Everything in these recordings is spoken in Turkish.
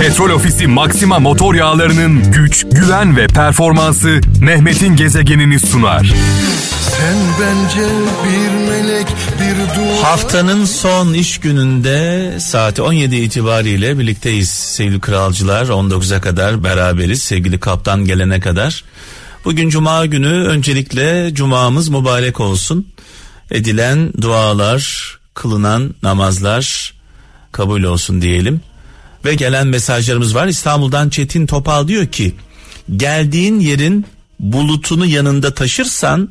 Petrol Ofisi Maxima motor yağlarının güç, güven ve performansı Mehmet'in gezegenini sunar. Sen bence bir melek bir dua Haftanın son iş gününde saat 17 itibariyle birlikteyiz sevgili kralcılar. 19'a kadar beraberiz sevgili kaptan gelene kadar. Bugün cuma günü öncelikle cumamız mübarek olsun. Edilen dualar, kılınan namazlar kabul olsun diyelim. Ve gelen mesajlarımız var. İstanbul'dan Çetin Topal diyor ki geldiğin yerin bulutunu yanında taşırsan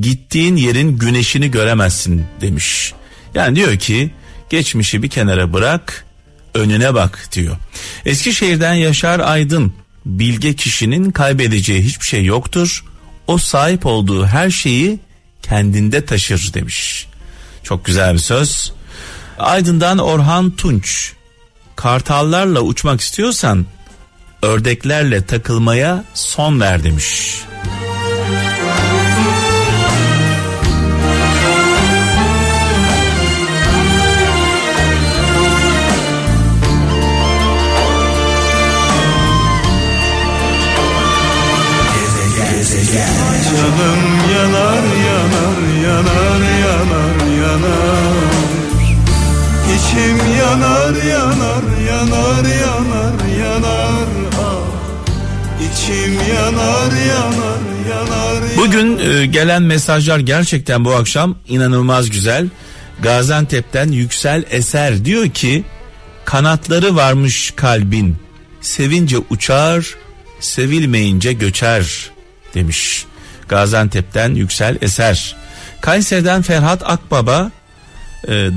gittiğin yerin güneşini göremezsin demiş. Yani diyor ki geçmişi bir kenara bırak önüne bak diyor. Eskişehir'den Yaşar Aydın bilge kişinin kaybedeceği hiçbir şey yoktur. O sahip olduğu her şeyi kendinde taşır demiş. Çok güzel bir söz. Aydın'dan Orhan Tunç kartallarla uçmak istiyorsan ördeklerle takılmaya son ver demiş. Canım yanar yanar yanar yanar yanar İçim yanar yanar yanar yanar yanar ah İçim yanar yanar yanar Bugün e, gelen mesajlar gerçekten bu akşam inanılmaz güzel. Gaziantep'ten Yüksel Eser diyor ki kanatları varmış kalbin sevince uçar sevilmeyince göçer demiş. Gaziantep'ten Yüksel Eser. Kayseri'den Ferhat Akbaba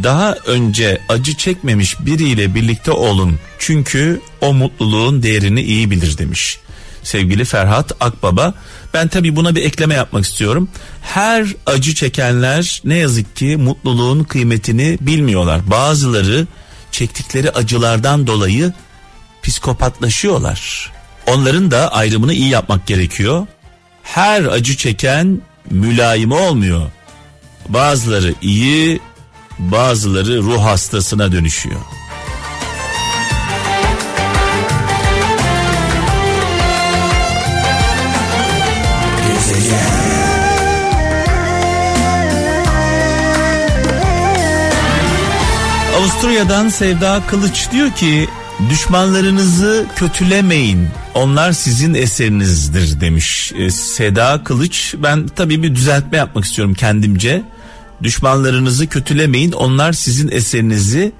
daha önce acı çekmemiş biriyle birlikte olun çünkü o mutluluğun değerini iyi bilir demiş sevgili Ferhat Akbaba. Ben tabii buna bir ekleme yapmak istiyorum. Her acı çekenler ne yazık ki mutluluğun kıymetini bilmiyorlar. Bazıları çektikleri acılardan dolayı psikopatlaşıyorlar. Onların da ayrımını iyi yapmak gerekiyor. Her acı çeken mülayim olmuyor. Bazıları iyi, bazıları ruh hastasına dönüşüyor. Avusturya'dan Sevda Kılıç diyor ki düşmanlarınızı kötülemeyin. Onlar sizin eserinizdir. demiş. Ee, Seda Kılıç ben tabii bir düzeltme yapmak istiyorum kendimce düşmanlarınızı kötülemeyin onlar sizin eserinizi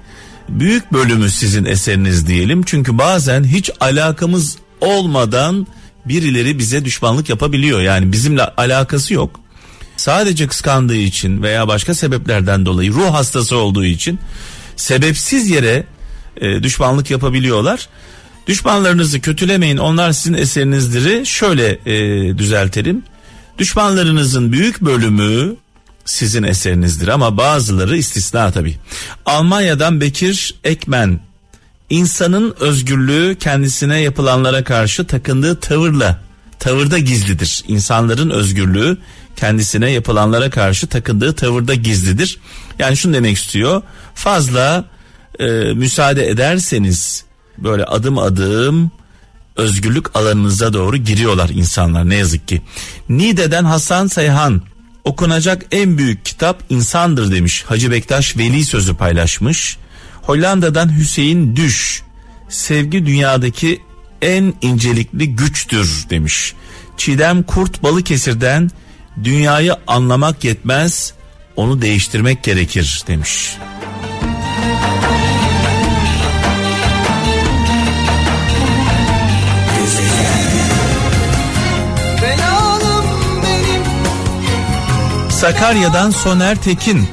büyük bölümü sizin eseriniz diyelim çünkü bazen hiç alakamız olmadan birileri bize düşmanlık yapabiliyor yani bizimle alakası yok sadece kıskandığı için veya başka sebeplerden dolayı ruh hastası olduğu için sebepsiz yere e, düşmanlık yapabiliyorlar. Düşmanlarınızı kötülemeyin onlar sizin eserinizdir. Şöyle e, düzeltelim. Düşmanlarınızın büyük bölümü sizin eserinizdir ama bazıları istisna tabi. Almanya'dan Bekir Ekmen insanın özgürlüğü kendisine yapılanlara karşı takındığı tavırla tavırda gizlidir. İnsanların özgürlüğü kendisine yapılanlara karşı takındığı tavırda gizlidir. Yani şunu demek istiyor. Fazla e, müsaade ederseniz böyle adım adım özgürlük alanınıza doğru giriyorlar insanlar ne yazık ki. Nide'den Hasan Sayhan okunacak en büyük kitap insandır demiş. Hacı Bektaş Veli sözü paylaşmış. Hollanda'dan Hüseyin Düş sevgi dünyadaki en incelikli güçtür demiş. Çiğdem Kurt Balıkesir'den dünyayı anlamak yetmez onu değiştirmek gerekir demiş. Sakarya'dan Soner Tekin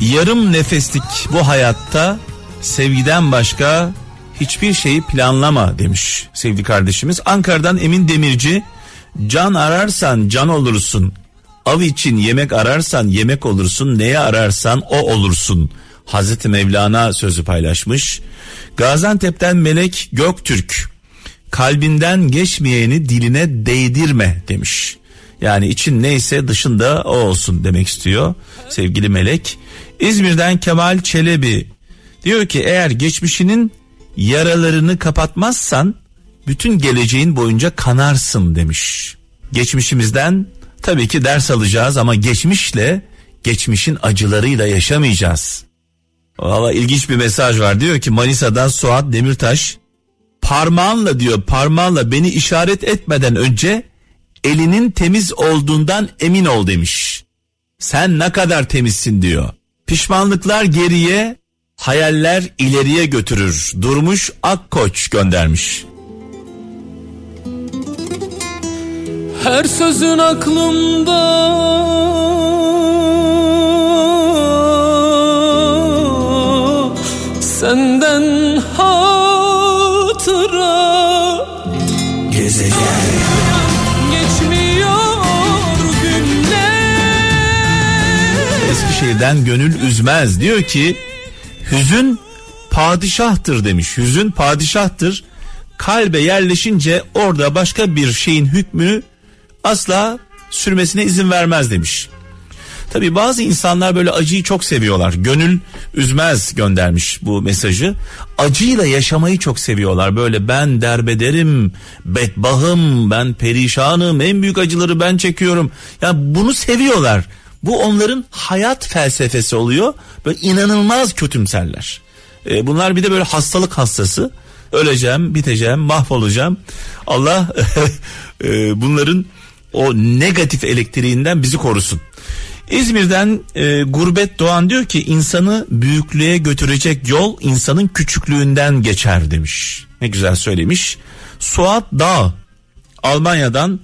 yarım nefeslik bu hayatta sevgiden başka hiçbir şeyi planlama demiş sevgili kardeşimiz. Ankara'dan Emin Demirci can ararsan can olursun av için yemek ararsan yemek olursun neye ararsan o olursun. Hazreti Mevlana sözü paylaşmış. Gaziantep'ten Melek Göktürk kalbinden geçmeyeni diline değdirme demiş. Yani için neyse dışında o olsun demek istiyor sevgili Melek. İzmir'den Kemal Çelebi diyor ki eğer geçmişinin Yaralarını kapatmazsan bütün geleceğin boyunca kanarsın demiş. Geçmişimizden tabii ki ders alacağız ama geçmişle geçmişin acılarıyla yaşamayacağız. Valla ilginç bir mesaj var. Diyor ki Manisa'dan Suat Demirtaş parmağınla diyor parmağınla beni işaret etmeden önce elinin temiz olduğundan emin ol demiş. Sen ne kadar temizsin diyor. Pişmanlıklar geriye, hayaller ileriye götürür. Durmuş Akkoç göndermiş. Her sözün aklımda Eskişehir'den gönül üzmez. Diyor ki hüzün padişahtır demiş. Hüzün padişahtır. Kalbe yerleşince orada başka bir şeyin hükmünü asla sürmesine izin vermez demiş. Tabi bazı insanlar böyle acıyı çok seviyorlar. Gönül üzmez göndermiş bu mesajı. Acıyla yaşamayı çok seviyorlar. Böyle ben derbederim, bedbahım, ben perişanım, en büyük acıları ben çekiyorum. Ya bunu seviyorlar. Bu onların hayat felsefesi oluyor. Böyle inanılmaz kötümserler. E, bunlar bir de böyle hastalık hastası. Öleceğim, biteceğim, mahvolacağım. Allah e, bunların o negatif elektriğinden bizi korusun. İzmir'den e, Gurbet Doğan diyor ki insanı büyüklüğe götürecek yol insanın küçüklüğünden geçer demiş. Ne güzel söylemiş. Suat Dağ Almanya'dan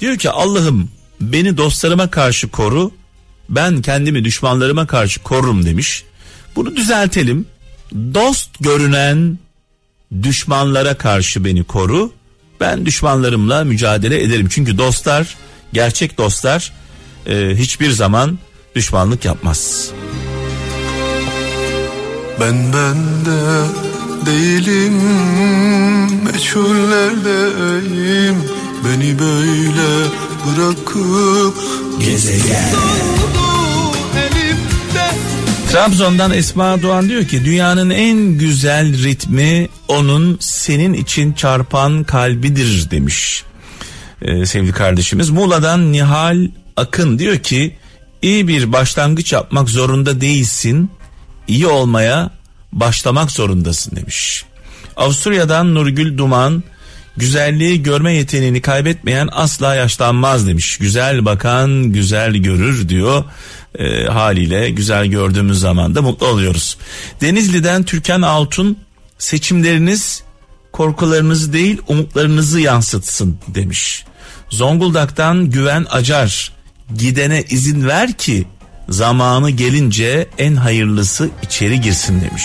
diyor ki Allah'ım beni dostlarıma karşı koru ben kendimi düşmanlarıma karşı korurum demiş. Bunu düzeltelim. Dost görünen düşmanlara karşı beni koru. Ben düşmanlarımla mücadele ederim. Çünkü dostlar, gerçek dostlar e, hiçbir zaman düşmanlık yapmaz. Ben bende değilim Meçhullerdeyim Beni böyle bırakıp Gezegen Trabzon'dan Esma Doğan diyor ki dünyanın en güzel ritmi onun senin için çarpan kalbidir demiş ee, sevgili kardeşimiz. Muğla'dan Nihal Akın diyor ki iyi bir başlangıç yapmak zorunda değilsin iyi olmaya başlamak zorundasın demiş. Avusturya'dan Nurgül Duman güzelliği görme yeteneğini kaybetmeyen asla yaşlanmaz demiş. Güzel bakan güzel görür diyor. E, haliyle güzel gördüğümüz zaman da mutlu oluyoruz. Denizli'den Türkan Altun seçimleriniz korkularınızı değil umutlarınızı yansıtsın demiş. Zonguldak'tan Güven Acar gidene izin ver ki zamanı gelince en hayırlısı içeri girsin demiş.